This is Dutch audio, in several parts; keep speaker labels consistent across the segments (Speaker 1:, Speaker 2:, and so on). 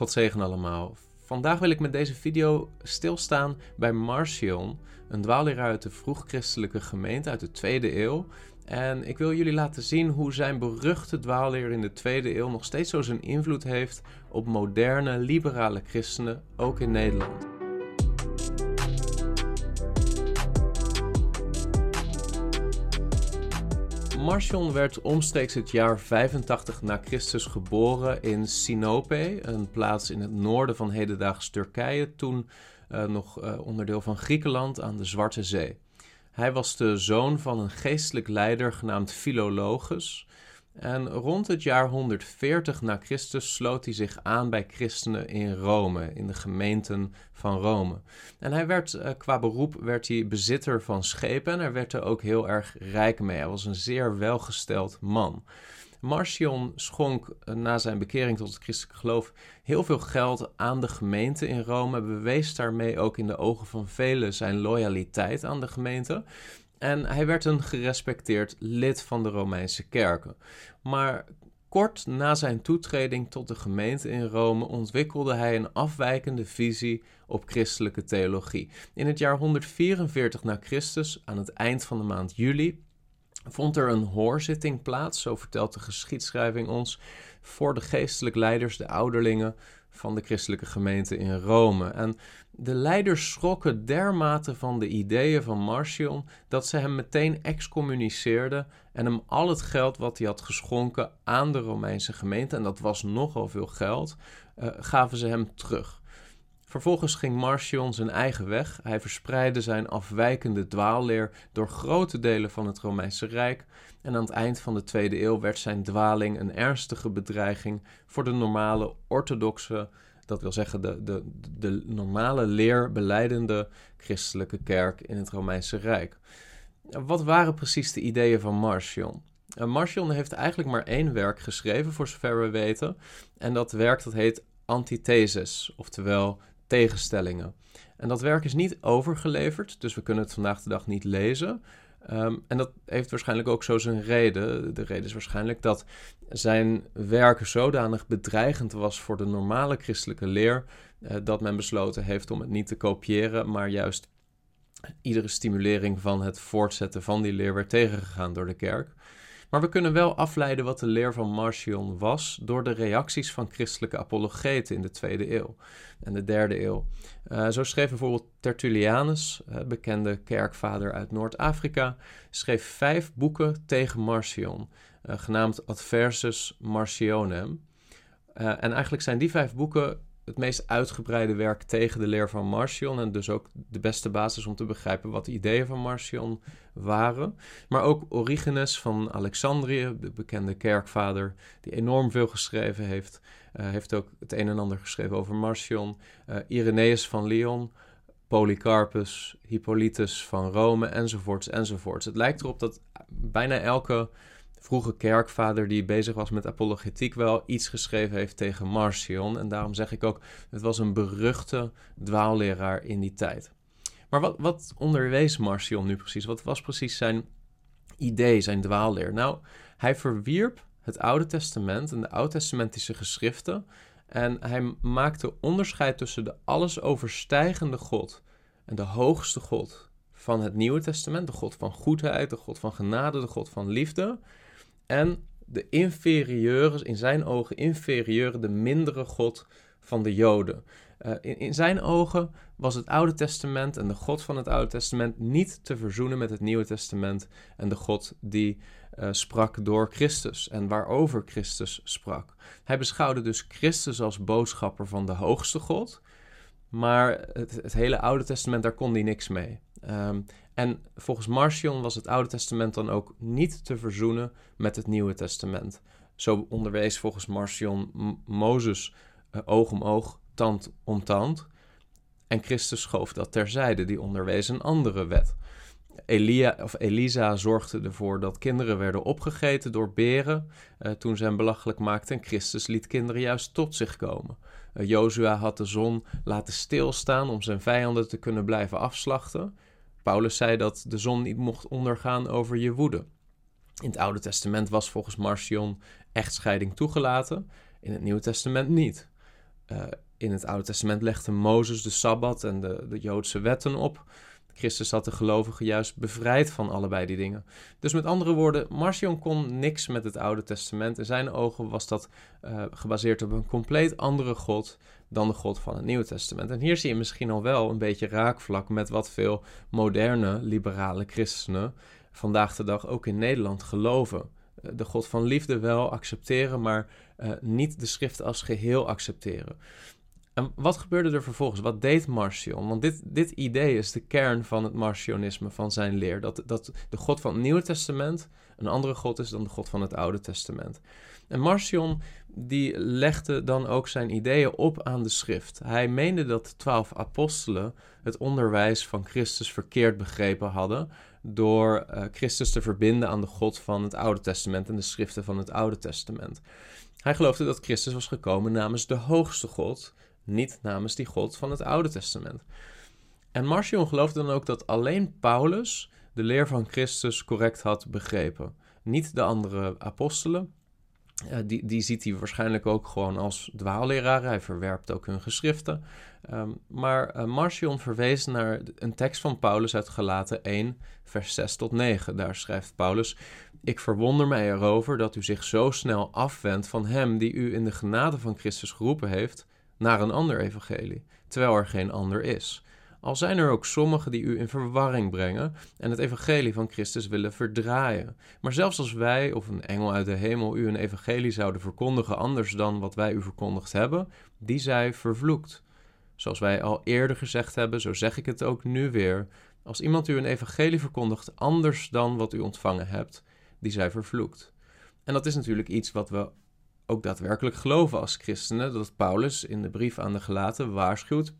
Speaker 1: God zegen allemaal. Vandaag wil ik met deze video stilstaan bij Marcion, een dwaalleraar uit de vroeg-christelijke gemeente uit de tweede eeuw. En ik wil jullie laten zien hoe zijn beruchte dwaalleer in de tweede eeuw nog steeds zo zijn invloed heeft op moderne, liberale christenen, ook in Nederland. Marcion werd omstreeks het jaar 85 na Christus geboren in Sinope, een plaats in het noorden van hedendaags Turkije, toen uh, nog uh, onderdeel van Griekenland aan de Zwarte Zee. Hij was de zoon van een geestelijk leider genaamd Philologus. En rond het jaar 140 na Christus sloot hij zich aan bij christenen in Rome, in de gemeenten van Rome. En hij werd eh, qua beroep werd hij bezitter van schepen en werd er ook heel erg rijk mee. Hij was een zeer welgesteld man. Marcion schonk eh, na zijn bekering tot het christelijk geloof heel veel geld aan de gemeente in Rome, bewees daarmee ook in de ogen van velen zijn loyaliteit aan de gemeente. En hij werd een gerespecteerd lid van de Romeinse kerken. Maar kort na zijn toetreding tot de gemeente in Rome ontwikkelde hij een afwijkende visie op christelijke theologie. In het jaar 144 na Christus, aan het eind van de maand juli, vond er een hoorzitting plaats, zo vertelt de geschiedschrijving ons, voor de geestelijk leiders, de ouderlingen van de christelijke gemeente in Rome. En de leiders schrokken dermate van de ideeën van Marcion dat ze hem meteen excommuniceerden en hem al het geld wat hij had geschonken aan de Romeinse gemeente, en dat was nogal veel geld, uh, gaven ze hem terug. Vervolgens ging Marcion zijn eigen weg. Hij verspreidde zijn afwijkende dwaalleer door grote delen van het Romeinse Rijk. En aan het eind van de tweede eeuw werd zijn dwaling een ernstige bedreiging voor de normale orthodoxe, dat wil zeggen de, de, de normale leerbeleidende christelijke kerk in het Romeinse Rijk. Wat waren precies de ideeën van Marcion? Uh, Marcion heeft eigenlijk maar één werk geschreven, voor zover we weten. En dat werk dat heet Antitheses, oftewel tegenstellingen. En dat werk is niet overgeleverd, dus we kunnen het vandaag de dag niet lezen. Ehm, en dat heeft waarschijnlijk ook zo zijn reden. De reden is waarschijnlijk dat zijn werk zodanig bedreigend was voor de normale christelijke leer, uh, dat men besloten heeft om het niet te kopiëren, maar juist iedere stimulering van het voortzetten van die leer werd tegengegaan door de kerk. Maar we kunnen wel afleiden wat de leer van Marcion was door de reacties van christelijke apologeten in de tweede eeuw en de derde eeuw. Uh, zo schreef bijvoorbeeld Tertullianus, uh, bekende kerkvader uit Noord-Afrika, schreef vijf boeken tegen Marcion, uh, genaamd Adversus Marcionem. en eigenlijk zijn die vijf boeken het meest uitgebreide werk tegen de leer van Marcion. En dus ook de beste basis om te begrijpen wat de ideeën van Marcion waren. Maar ook Origenes van Alexandrië, de bekende kerkvader, die enorm veel geschreven heeft. Uh, heeft ook het een en ander geschreven over Marcion. Uh, Irenaeus van Lyon. Polycarpus, Hippolytus van Rome, enzovoorts, enzovoorts. Het lijkt erop dat bijna elke vroege kerkvader die bezig was met apologetiek wel iets geschreven heeft tegen Marcion. En daarom zeg ik ook, het was een beruchte dwaalleraar in die tijd. Maar wat, wat onderwees Marcion nu precies? Wat was precies zijn idee, zijn dwaalleer? Nou, hij verwierp het Oude Testament en de Oud-testamentische geschriften. En hij maakte onderscheid tussen de alles overstijgende God en de hoogste God van het Nieuwe Testament, de God van goedheid, de God van genade, de God van liefde en de inferieure, in zijn ogen inferieure, de mindere God van de Joden. Uh, in, in, zijn ogen was het Oude Testament en de God van het Oude Testament niet te verzoenen met het Nieuwe Testament en de God die uh, sprak door Christus en waarover Christus sprak. Hij beschouwde dus Christus als boodschapper van de hoogste God, maar het, het hele Oude Testament, daar kon hij niks mee. Um, en volgens Marcion was het Oude Testament dan ook niet te verzoenen met het Nieuwe Testament. Zo onderwees volgens Marcion Mozes uh, oog om oog, tand om tand. En Christus schoof dat terzijde, die onderwees een andere wet. Elia, of Elisa zorgde ervoor dat kinderen werden opgegeten door beren uh, toen ze hem belachelijk maakten. En Christus liet kinderen juist tot zich komen. Uh, Jozua had de zon laten stilstaan om zijn vijanden te kunnen blijven afslachten. Paulus zei dat de zon niet mocht ondergaan over je woede. In het Oude Testament was volgens Marcion echtscheiding toegelaten, in het Nieuwe Testament niet. in het Oude Testament legde Mozes de Sabbat en de, de Joodse wetten op. Christus had de gelovigen juist bevrijd van allebei die dingen. Dus met andere woorden, Marcion kon niks met het Oude Testament. In zijn ogen was dat uh, gebaseerd op een compleet andere God dan de God van het Nieuwe Testament. En hier zie je misschien al wel een beetje raakvlak met wat veel moderne liberale christenen vandaag de dag ook in Nederland geloven. Eh, de God van liefde wel accepteren, maar uh, niet de schrift als geheel accepteren. En wat gebeurde er vervolgens? Wat deed Marcion? Want dit, dit idee is de kern van het Marcionisme, van zijn leer. Dat, dat de God van het Nieuwe Testament een andere God is dan de God van het Oude Testament. En Marcion die legde dan ook zijn ideeën op aan de schrift. Hij meende dat de twaalf apostelen het onderwijs van Christus verkeerd begrepen hadden door uh, Christus te verbinden aan de God van het Oude Testament en de schriften van het Oude Testament. Hij geloofde dat Christus was gekomen namens de hoogste God niet namens die God van het Oude Testament. En Marcion geloofde dan ook dat alleen Paulus de leer van Christus correct had begrepen. Niet de andere apostelen. Uh, die, die ziet hij waarschijnlijk ook gewoon als dwaalleraren. Hij verwerpt ook hun geschriften. Um, maar uh, Marcion verwees naar een tekst van Paulus uit Galaten 1, vers 6 tot 9. Daar schrijft Paulus: Ik verwonder mij erover dat u zich zo snel afwendt van hem die u in de genade van Christus geroepen heeft naar een ander evangelie, terwijl er geen ander is. Al zijn er ook sommigen die u in verwarring brengen en het evangelie van Christus willen verdraaien. Maar zelfs als wij of een engel uit de hemel u een evangelie zouden verkondigen anders dan wat wij u verkondigd hebben, die zij vervloekt. Zoals wij al eerder gezegd hebben, zo zeg ik het ook nu weer. Als iemand u een evangelie verkondigt anders dan wat u ontvangen hebt, die zij vervloekt. En dat is natuurlijk iets wat we ook daadwerkelijk geloven als christenen dat Paulus in de brief aan de gelaten waarschuwt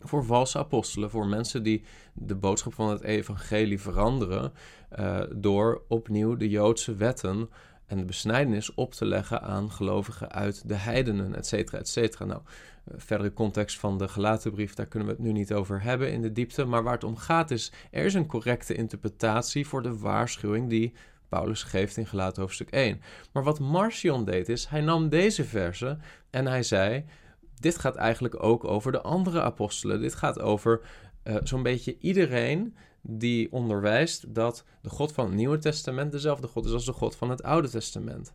Speaker 1: voor valse apostelen, voor mensen die de boodschap van het evangelie veranderen uh, door opnieuw de Joodse wetten en de besnijdenis op te leggen aan gelovigen uit de heidenen, et cetera, et cetera. Nou, uh, verdere context van de gelaten brief, daar kunnen we het nu niet over hebben in de diepte, maar waar het om gaat is, er is een correcte interpretatie voor de waarschuwing die Paulus geeft in Gelaten hoofdstuk 1. Maar wat Marcion deed is, hij nam deze verse en hij zei, dit gaat eigenlijk ook over de andere apostelen. Dit gaat over uh, zo'n beetje iedereen die onderwijst dat de God van het Nieuwe Testament dezelfde God is als de God van het Oude Testament.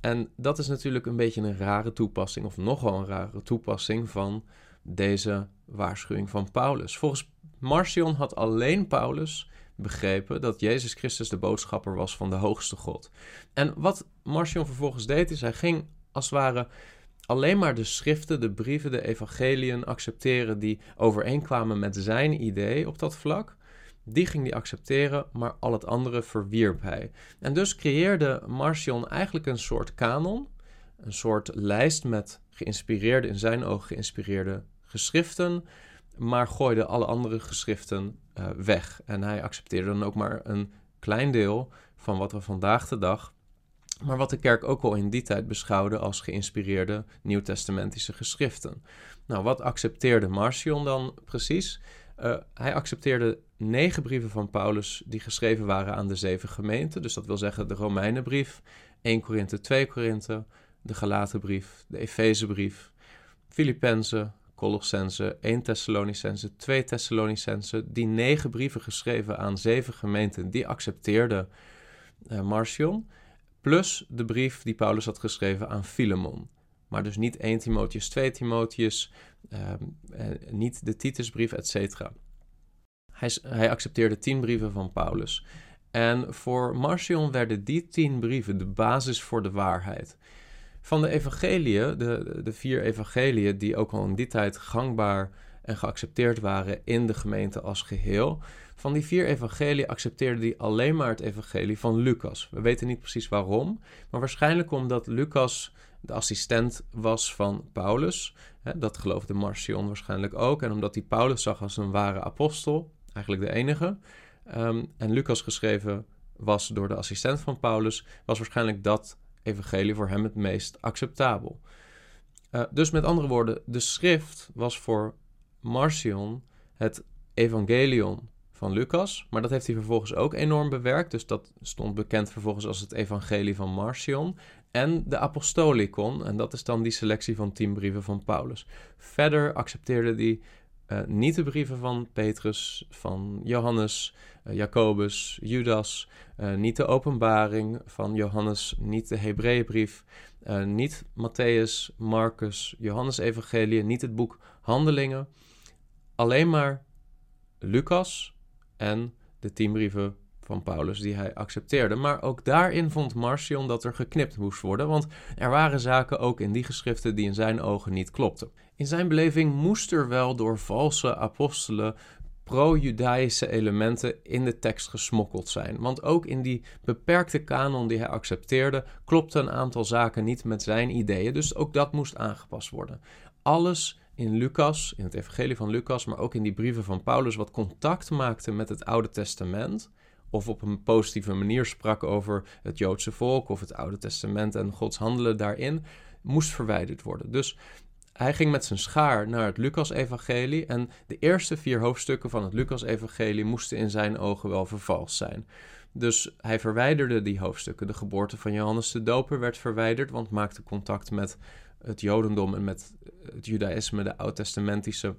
Speaker 1: En dat is natuurlijk een beetje een rare toepassing, of nogal een rare toepassing van deze waarschuwing van Paulus. Volgens Marcion had alleen Paulus begrepen dat Jezus Christus de boodschapper was van de hoogste God. En wat Marcion vervolgens deed, is hij ging als het ware alleen maar de schriften, de brieven, de evangeliën accepteren die overeenkwamen met zijn idee op dat vlak. Die ging hij accepteren, maar al het andere verwierp hij. En dus creëerde Marcion eigenlijk een soort kanon, een soort lijst met geïnspireerde, in zijn ogen geïnspireerde geschriften, maar gooide alle andere geschriften uh, weg. En hij accepteerde dan ook maar een klein deel van wat we vandaag de dag, maar wat de kerk ook al in die tijd beschouwde als geïnspireerde nieuwtestamentische geschriften. Nou, wat accepteerde Marcion dan precies? Uh, hij accepteerde negen brieven van Paulus die geschreven waren aan de zeven gemeenten. Dus dat wil zeggen de Romeinenbrief, 1 Korinthe, 2 Korinthe, de Galatenbrief, de Efezebrief, Filippenzen, Colossense, 1 Thessalonicense, 2 Thessalonicense, die negen brieven geschreven aan zeven gemeenten, die accepteerde uh, Marcion, plus de brief die Paulus had geschreven aan Filemon. Maar dus niet 1 Timotheus, 2 Timotheus, uh, niet de Titusbrief, etc. Hij, hij accepteerde tien brieven van Paulus. En voor Marcion werden die tien brieven de basis voor de waarheid. Van de evangeliën, de, de vier evangeliën die ook al in die tijd gangbaar en geaccepteerd waren in de gemeente als geheel. Van die vier evangeliën accepteerde hij alleen maar het evangelie van Lucas. We weten niet precies waarom, maar waarschijnlijk omdat Lucas de assistent was van Paulus. Dat geloofde Marcion waarschijnlijk ook. En omdat hij Paulus zag als een ware apostel, eigenlijk de enige. Um, en Lucas geschreven was door de assistent van Paulus, was waarschijnlijk dat evangelie voor hem het meest acceptabel. Uh, dus met andere woorden, de schrift was voor Marcion het evangelion van Lucas, maar dat heeft hij vervolgens ook enorm bewerkt. Dus dat stond bekend vervolgens als het Evangelie van Marcion. En de Apostolicon, en dat is dan die selectie van tien brieven van Paulus. Verder accepteerde hij uh, niet de brieven van Petrus, van Johannes, uh, Jacobus, Judas, uh, niet de openbaring van Johannes, niet de Hebreeënbrief, niet Matthäus, Marcus, Johannes Evangelie, niet het boek Handelingen. Alleen maar Lucas en de tien brieven van Paulus die hij accepteerde. Maar ook daarin vond Marcion dat er geknipt moest worden, want er waren zaken ook in die geschriften die in zijn ogen niet klopten. In zijn beleving moest er wel door valse apostelen pro-Judaïsche elementen in de tekst gesmokkeld zijn. Want ook in die beperkte kanon die hij accepteerde, klopte een aantal zaken niet met zijn ideeën. Dus ook dat moest aangepast worden. Alles in Lucas, in het Evangelie van Lucas, maar ook in die brieven van Paulus, wat contact maakte met het Oude Testament, of op een positieve manier sprak over het Joodse volk of het Oude Testament en Gods handelen daarin, moest verwijderd worden. Dus hij ging met zijn schaar naar het Lucas-evangelie en de eerste vier hoofdstukken van het Lucas-evangelie moesten in zijn ogen wel vervals zijn. Dus hij verwijderde die hoofdstukken. De geboorte van Johannes de Doper werd verwijderd, want maakte contact met het Jodendom en met het Judaïsme, de oud-testamentische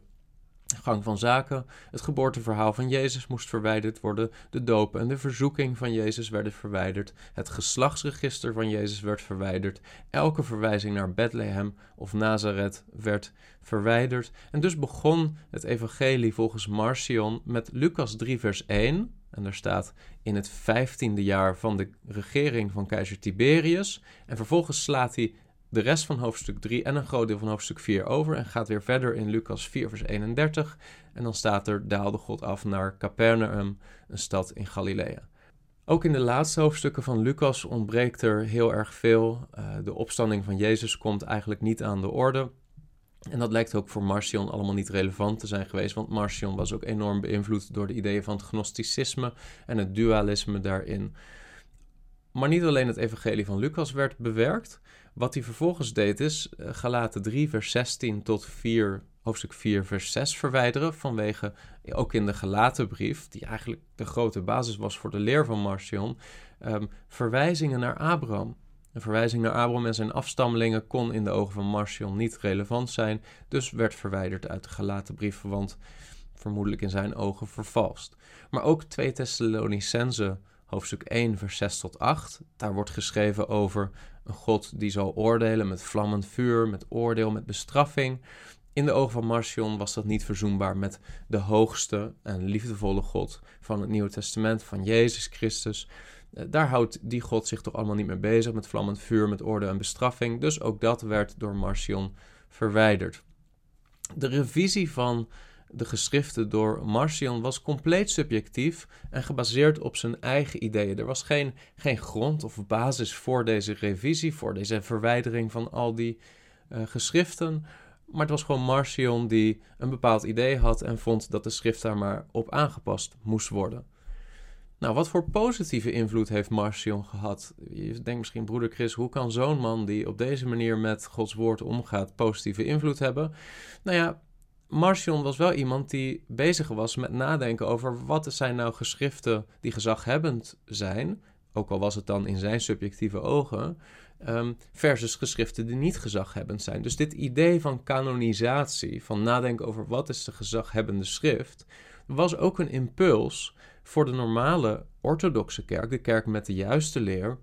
Speaker 1: gang van zaken. Het geboorteverhaal van Jezus moest verwijderd worden. De doop en de verzoeking van Jezus werden verwijderd. Het geslachtsregister van Jezus werd verwijderd. Elke verwijzing naar Bethlehem of Nazareth werd verwijderd. En dus begon het evangelie volgens Marcion met Lucas 3 vers 1. En daar staat in het vijftiende jaar van de regering van keizer Tiberius. En vervolgens slaat hij de rest van hoofdstuk 3 en een groot deel van hoofdstuk 4 over en gaat weer verder in Lucas 4, vers 31. En dan staat er: daalde God af naar Capernaum, een stad in Galilea. Ook in de laatste hoofdstukken van Lucas ontbreekt er heel erg veel. Uh, de opstanding van Jezus komt eigenlijk niet aan de orde. En dat lijkt ook voor Marcion allemaal niet relevant te zijn geweest, want Marcion was ook enorm beïnvloed door de ideeën van het gnosticisme en het dualisme daarin. Maar niet alleen het evangelie van Lucas werd bewerkt. Wat hij vervolgens deed is uh, Galaten 3 vers 16 tot 4, hoofdstuk 4 vers 6 verwijderen. Vanwege, ook in de Galatenbrief, die eigenlijk de grote basis was voor de leer van Marcion, um, verwijzingen naar Abraham. Een verwijzing naar Abraham en zijn afstammelingen kon in de ogen van Marcion niet relevant zijn, dus werd verwijderd uit de Galatenbrief, want vermoedelijk in zijn ogen vervalst. Maar ook 2 Thessalonicense hoofdstuk 1, vers 6 tot 8. Daar wordt geschreven over een God die zal oordelen met vlammend vuur, met oordeel, met bestraffing. In de ogen van Marcion was dat niet verzoenbaar met de hoogste en liefdevolle God van het Nieuwe Testament, van Jezus Christus. Eh, daar houdt die God zich toch allemaal niet mee bezig met vlammend vuur, met oordeel en bestraffing. Dus ook dat werd door Marcion verwijderd. De revisie van de geschriften door Marcion was compleet subjectief en gebaseerd op zijn eigen ideeën. Er was geen, geen grond of basis voor deze revisie, voor deze verwijdering van al die uh, geschriften. Maar het was gewoon Marcion die een bepaald idee had en vond dat de schrift daar maar op aangepast moest worden. Nou, wat voor positieve invloed heeft Marcion gehad? Je denkt misschien, broeder Chris, hoe kan zo'n man die op deze manier met Gods woord omgaat positieve invloed hebben? Nou ja, Marcion was wel iemand die bezig was met nadenken over wat zijn nou geschriften die gezaghebbend zijn, ook al was het dan in zijn subjectieve ogen, um, versus geschriften die niet gezaghebbend zijn. Dus dit idee van kanonisatie, van nadenken over wat is de gezaghebbende schrift, was ook een impuls voor de normale orthodoxe kerk, de kerk met de juiste leer,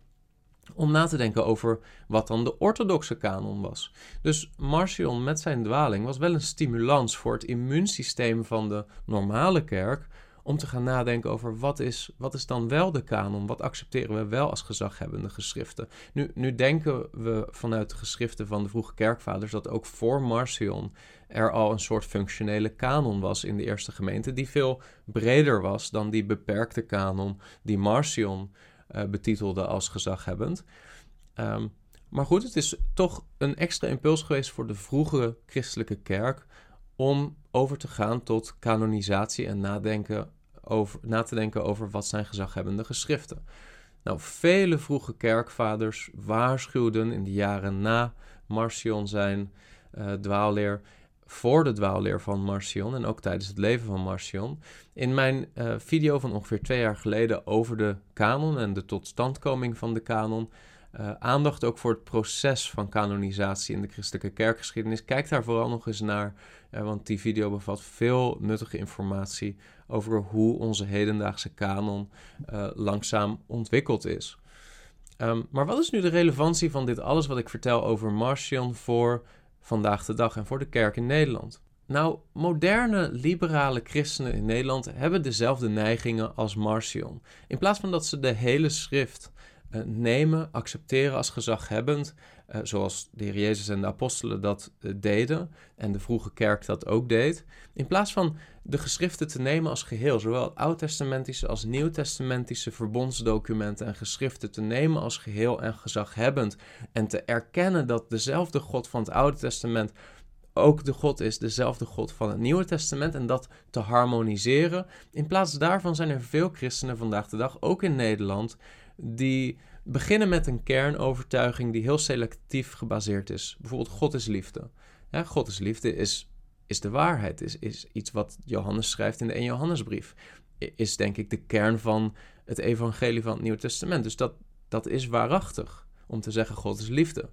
Speaker 1: om na te denken over wat dan de orthodoxe kanon was. Dus Marcion met zijn dwaling was wel een stimulans voor het immuunsysteem van de normale kerk om te gaan nadenken over wat is, wat is dan wel de kanon, wat accepteren we wel als gezaghebbende geschriften. Nu, nu denken we vanuit de geschriften van de vroege kerkvaders dat ook voor Marcion er al een soort functionele kanon was in de eerste gemeente, die veel breder was dan die beperkte kanon die Marcion uh, betitelde als gezaghebbend. Um, maar goed, het is toch een extra impuls geweest voor de vroege christelijke kerk om over te gaan tot kanonisatie en nadenken over, na te denken over wat zijn gezaghebbende geschriften. Nou, vele vroege kerkvaders waarschuwden in de jaren na Marcion zijn uh, dwaalleer voor de dwaalleer van Marcion en ook tijdens het leven van Marcion. In mijn uh, video van ongeveer twee jaar geleden over de kanon en de totstandkoming van de kanon. Uh, aandacht ook voor het proces van kanonisatie in de christelijke kerkgeschiedenis. Kijk daar vooral nog eens naar, uh, want die video bevat veel nuttige informatie over hoe onze hedendaagse kanon langzaam ontwikkeld is. Um, maar wat is nu de relevantie van dit alles wat ik vertel over Marcion voor vandaag de dag en voor de kerk in Nederland? Nou, moderne liberale christenen in Nederland hebben dezelfde neigingen als Marcion. In plaats van dat ze de hele schrift uh, nemen, accepteren als gezaghebbend, uh, zoals de Heer Jezus en de apostelen dat uh, deden en de vroege kerk dat ook deed, in plaats van de geschriften te nemen als geheel, zowel oud-testamentische als nieuw-testamentische verbondsdocumenten en geschriften te nemen als geheel en gezaghebbend en te erkennen dat dezelfde God van het Oude Testament ook de God is, dezelfde God van het Nieuwe Testament en dat te harmoniseren. In plaats daarvan zijn er veel christenen vandaag de dag, ook in Nederland, die beginnen met een kernovertuiging die heel selectief gebaseerd is. Bijvoorbeeld God is liefde. Ja, God is liefde is, is de waarheid, is, is iets wat Johannes schrijft in de 1 Johannesbrief. Is denk ik de kern van het evangelie van het Nieuwe Testament. Dus dat, dat is waarachtig om te zeggen God is liefde.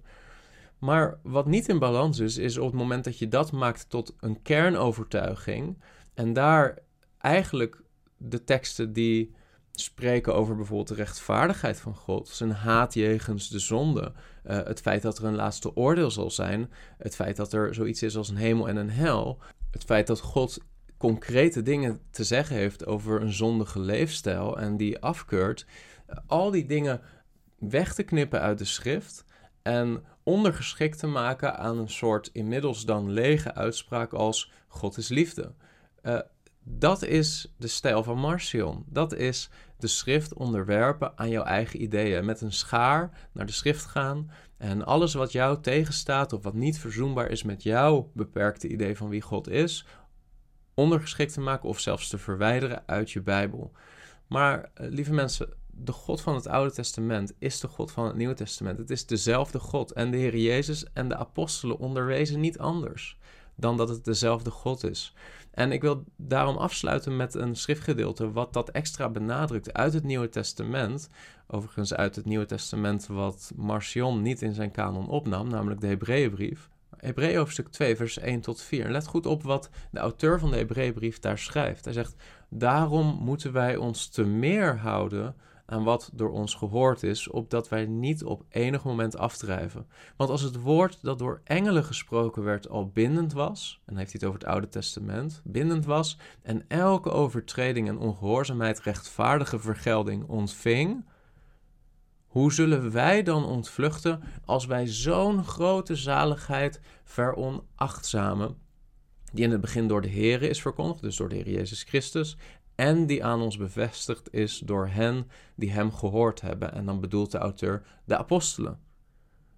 Speaker 1: Maar wat niet in balans is, is op het moment dat je dat maakt tot een kernovertuiging en daar eigenlijk de teksten die spreken over bijvoorbeeld de rechtvaardigheid van God, zijn haat jegens de zonde, uh, het feit dat er een laatste oordeel zal zijn, het feit dat er zoiets is als een hemel en een hel, het feit dat God concrete dingen te zeggen heeft over een zondige leefstijl en die afkeurt, al die dingen weg te knippen uit de schrift en ondergeschikt te maken aan een soort inmiddels dan lege uitspraak als God is liefde. Uh, dat is de stijl van Marcion. Dat is de schrift onderwerpen aan jouw eigen ideeën. Met een schaar naar de schrift gaan en alles wat jou tegenstaat of wat niet verzoenbaar is met jouw beperkte idee van wie God is, ondergeschikt te maken of zelfs te verwijderen uit je Bijbel. Maar eh, lieve mensen, de God van het Oude Testament is de God van het Nieuwe Testament. Het is dezelfde God. En de Heer Jezus en de apostelen onderwezen niet anders dan dat het dezelfde God is. En ik wil daarom afsluiten met een schriftgedeelte wat dat extra benadrukt uit het Nieuwe Testament. Overigens uit het Nieuwe Testament wat Marcion niet in zijn kanon opnam, namelijk de Hebreeënbrief. Hebreeën hoofdstuk 2, vers 1 tot 4. En let goed op wat de auteur van de Hebreeënbrief daar schrijft. Hij zegt: Daarom moeten wij ons te meer houden aan wat door ons gehoord is, opdat wij niet op enig moment afdrijven. Want als het woord dat door engelen gesproken werd al bindend was, en hij heeft het over het Oude Testament, bindend was, en elke overtreding en ongehoorzaamheid rechtvaardige vergelding ontving, hoe zullen wij dan ontvluchten als wij zo'n grote zaligheid veronachtzamen? Die in het begin door de Heer is verkondigd, dus door de Heer Jezus Christus, en die aan ons bevestigd is door hen die hem gehoord hebben. En dan bedoelt de auteur de apostelen.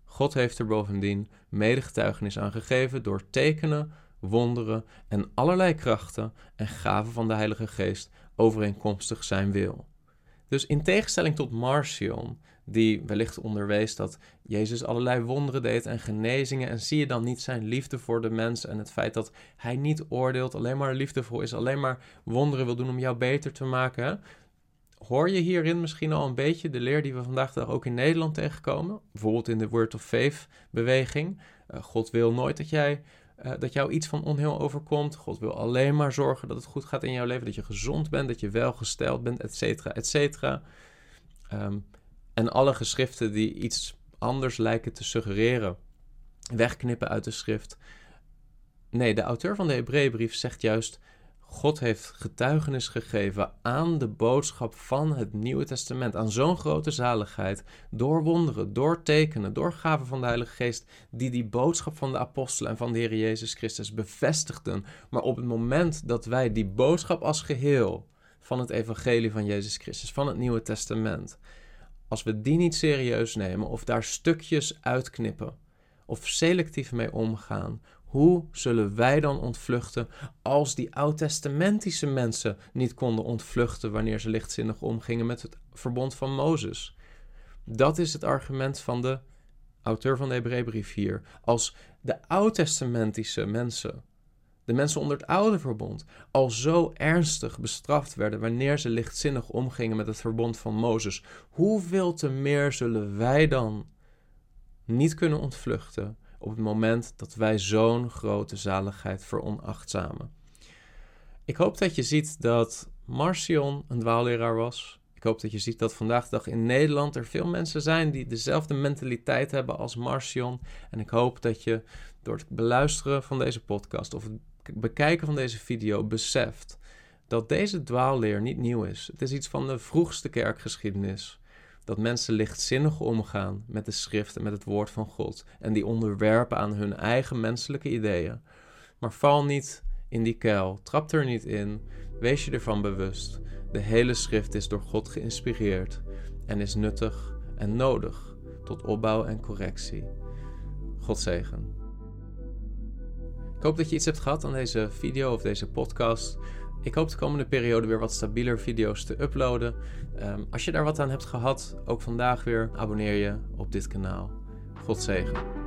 Speaker 1: God heeft er bovendien medegetuigenis aan gegeven door tekenen, wonderen en allerlei krachten en gaven van de Heilige Geest overeenkomstig zijn wil. Dus in tegenstelling tot Marcion, die wellicht onderwees dat Jezus allerlei wonderen deed en genezingen, en zie je dan niet zijn liefde voor de mens en het feit dat hij niet oordeelt, alleen maar liefdevol is, alleen maar wonderen wil doen om jou beter te maken? Hoor je hierin misschien al een beetje de leer die we vandaag de dag ook in Nederland tegenkomen? Bijvoorbeeld in de Word of Faith beweging. Uh, God wil nooit dat jij uh, dat jou iets van onheil overkomt. God wil alleen maar zorgen dat het goed gaat in jouw leven, dat je gezond bent, dat je welgesteld bent, et cetera, et cetera. Um, en alle geschriften die iets anders lijken te suggereren, wegknippen uit de schrift. Nee, de auteur van de Hebreeënbrief zegt juist: God heeft getuigenis gegeven aan de boodschap van het Nieuwe Testament, aan zo'n grote zaligheid, door wonderen, door tekenen, door gaven van de Heilige Geest, die die boodschap van de apostelen en van de Heer Jezus Christus bevestigden. Maar op het moment dat wij die boodschap als geheel van het Evangelie van Jezus Christus, van het Nieuwe Testament, als we die niet serieus nemen of daar stukjes uitknippen of selectief mee omgaan, hoe zullen wij dan ontvluchten als die oud-testamentische mensen niet konden ontvluchten wanneer ze lichtzinnig omgingen met het verbond van Mozes? Dat is het argument van de auteur van de Hebreeënbrief hier. Als de oud-testamentische mensen de mensen onder het oude verbond, al zo ernstig bestraft werden wanneer ze lichtzinnig omgingen met het verbond van Mozes, hoeveel te meer zullen wij dan niet kunnen ontvluchten op het moment dat wij zo'n grote zaligheid veronachtzamen? Ik hoop dat je ziet dat Marcion een dwaalleraar was. Ik hoop dat je ziet dat vandaag de dag in Nederland er veel mensen zijn die dezelfde mentaliteit hebben als Marcion. En ik hoop dat je door het beluisteren van deze podcast of bekijken van deze video beseft dat deze dwaalleer niet nieuw is. Het is iets van de vroegste kerkgeschiedenis. Dat mensen lichtzinnig omgaan met de schrift en met het woord van God. En die onderwerpen aan hun eigen menselijke ideeën. Maar val niet in die kuil. Trap er niet in. Wees je ervan bewust. De hele schrift is door God geïnspireerd en is nuttig en nodig tot opbouw en correctie. God zegen. Ik hoop dat je iets hebt gehad aan deze video of deze podcast. Ik hoop de komende periode weer wat stabieler video's te uploaden. Um, als je daar wat aan hebt gehad, ook vandaag weer, abonneer je op dit kanaal. God zegen.